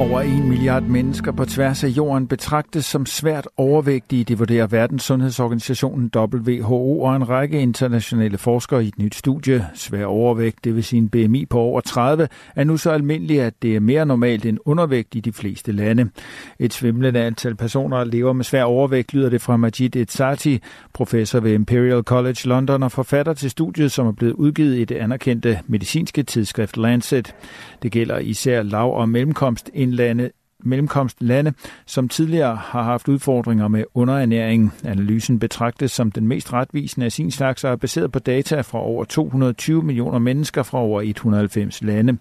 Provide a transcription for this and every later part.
Over en milliard mennesker på tværs af jorden betragtes som svært overvægtige, det vurderer Verdenssundhedsorganisationen WHO og en række internationale forskere i et nyt studie. Svær overvægt, det vil sige en BMI på over 30, er nu så almindelig, at det er mere normalt end undervægt i de fleste lande. Et svimlende antal personer lever med svær overvægt, lyder det fra Majid Etsati, professor ved Imperial College London og forfatter til studiet, som er blevet udgivet i det anerkendte medicinske tidsskrift Lancet. Det gælder især lav- og mellemkomst indlande mellemkomstlande, som tidligere har haft udfordringer med underernæring. Analysen betragtes som den mest retvisende af sin slags og er baseret på data fra over 220 millioner mennesker fra over 190 lande.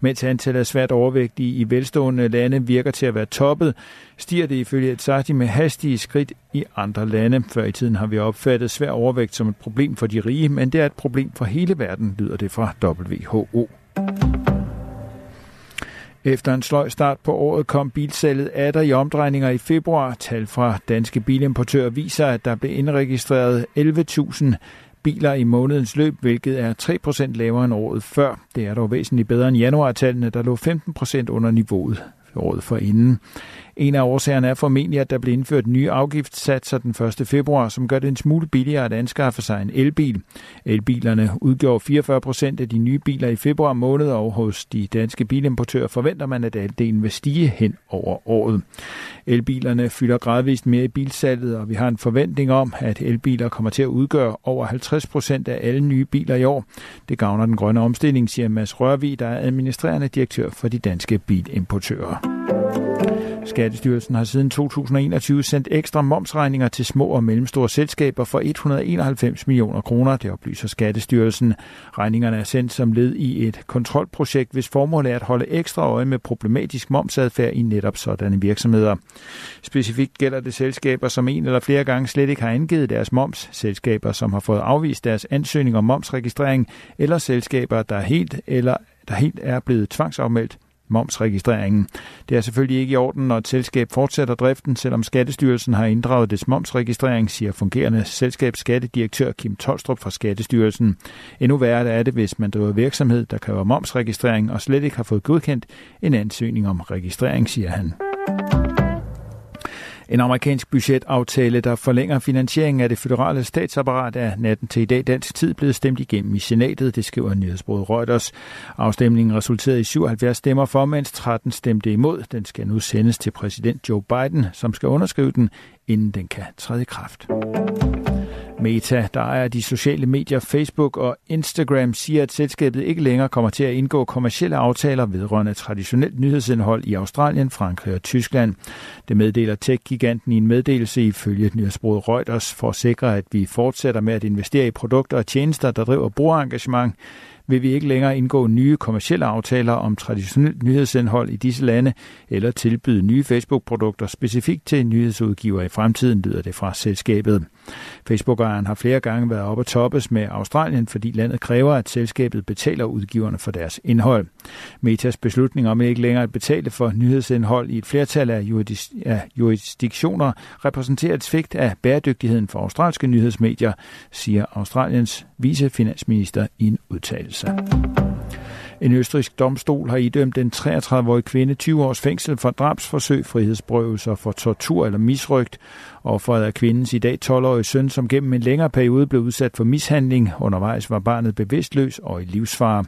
Mens antallet af svært overvægtige i velstående lande virker til at være toppet, stiger det ifølge Etsati med hastige skridt i andre lande. Før i tiden har vi opfattet svær overvægt som et problem for de rige, men det er et problem for hele verden, lyder det fra WHO. Efter en sløj start på året kom bilsalget der i omdrejninger i februar. Tal fra danske bilimportører viser, at der blev indregistreret 11.000 biler i månedens løb, hvilket er 3% lavere end året før. Det er dog væsentligt bedre end januartallene, der lå 15% under niveauet året for inden. En af årsagerne er formentlig, at der blev indført nye afgiftssatser den 1. februar, som gør det en smule billigere at anskaffe sig en elbil. Elbilerne udgjorde 44 procent af de nye biler i februar måned, og hos de danske bilimportører forventer man, at andelen vil stige hen over året. Elbilerne fylder gradvist mere i bilsalget, og vi har en forventning om, at elbiler kommer til at udgøre over 50 procent af alle nye biler i år. Det gavner den grønne omstilling, siger Mads Rørvig, der er administrerende direktør for de danske bilimportører. Skattestyrelsen har siden 2021 sendt ekstra momsregninger til små og mellemstore selskaber for 191 millioner kroner, det oplyser Skattestyrelsen. Regningerne er sendt som led i et kontrolprojekt, hvis formål er at holde ekstra øje med problematisk momsadfærd i netop sådanne virksomheder. Specifikt gælder det selskaber, som en eller flere gange slet ikke har angivet deres moms, selskaber, som har fået afvist deres ansøgning om momsregistrering, eller selskaber, der helt eller der helt er blevet tvangsafmeldt momsregistreringen. Det er selvfølgelig ikke i orden, når et selskab fortsætter driften, selvom Skattestyrelsen har inddraget dets momsregistrering, siger fungerende selskabsskattedirektør Kim Tolstrup fra Skattestyrelsen. Endnu værre er det, hvis man driver virksomhed, der kræver momsregistrering og slet ikke har fået godkendt en ansøgning om registrering, siger han. En amerikansk budgetaftale, der forlænger finansieringen af det føderale statsapparat, er natten til i dag dansk tid blevet stemt igennem i senatet, det skriver nyhedsbruget Reuters. Afstemningen resulterede i 77 stemmer for, mens 13 stemte imod. Den skal nu sendes til præsident Joe Biden, som skal underskrive den, inden den kan træde i kraft. Meta, der ejer de sociale medier Facebook og Instagram, siger, at selskabet ikke længere kommer til at indgå kommersielle aftaler vedrørende traditionelt nyhedsindhold i Australien, Frankrig og Tyskland. Det meddeler tech-giganten i en meddelelse ifølge nyhedsbruget Reuters for at sikre, at vi fortsætter med at investere i produkter og tjenester, der driver brugerengagement vil vi ikke længere indgå nye kommersielle aftaler om traditionelt nyhedsindhold i disse lande, eller tilbyde nye Facebook-produkter specifikt til nyhedsudgiver i fremtiden, lyder det fra selskabet. Facebook-ejeren har flere gange været oppe at toppes med Australien, fordi landet kræver, at selskabet betaler udgiverne for deres indhold. Metas beslutning om ikke længere at betale for nyhedsindhold i et flertal af jurisdiktioner repræsenterer et svigt af bæredygtigheden for australske nyhedsmedier, siger Australiens vicefinansminister i en udtalelse. En østrisk domstol har idømt en 33-årig kvinde 20 års fængsel for drabsforsøg, frihedsberøvelser for tortur eller misrygt. Offeret er kvindens i dag 12-årige søn, som gennem en længere periode blev udsat for mishandling. Undervejs var barnet bevidstløs og i livsfare.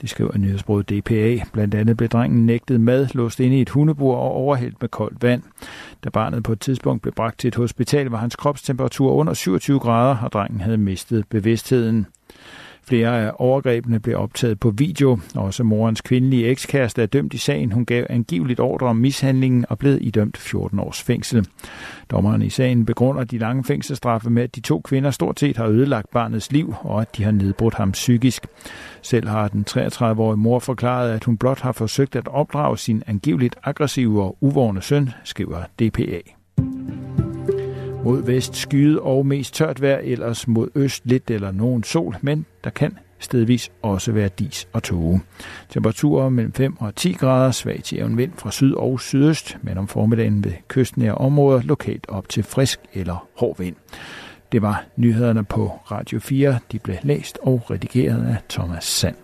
Det skriver nyhedsbruget DPA. Blandt andet blev drengen nægtet mad, låst inde i et hundebur og overhældt med koldt vand. Da barnet på et tidspunkt blev bragt til et hospital, var hans kropstemperatur under 27 grader, og drengen havde mistet bevidstheden. Flere af overgrebene blev optaget på video. Også morens kvindelige ekskæreste er dømt i sagen. Hun gav angiveligt ordre om mishandlingen og blev idømt 14 års fængsel. Dommeren i sagen begrunder de lange fængselsstraffe med, at de to kvinder stort set har ødelagt barnets liv, og at de har nedbrudt ham psykisk. Selv har den 33-årige mor forklaret, at hun blot har forsøgt at opdrage sin angiveligt aggressive og uvågne søn, skriver DPA. Mod vest skyet og mest tørt vejr, ellers mod øst lidt eller nogen sol, men der kan stedvis også være dis og tåge. Temperaturer mellem 5 og 10 grader, svag til jævn vind fra syd og sydøst, men om formiddagen ved kystnære områder lokalt op til frisk eller hård vind. Det var nyhederne på Radio 4. De blev læst og redigeret af Thomas Sand.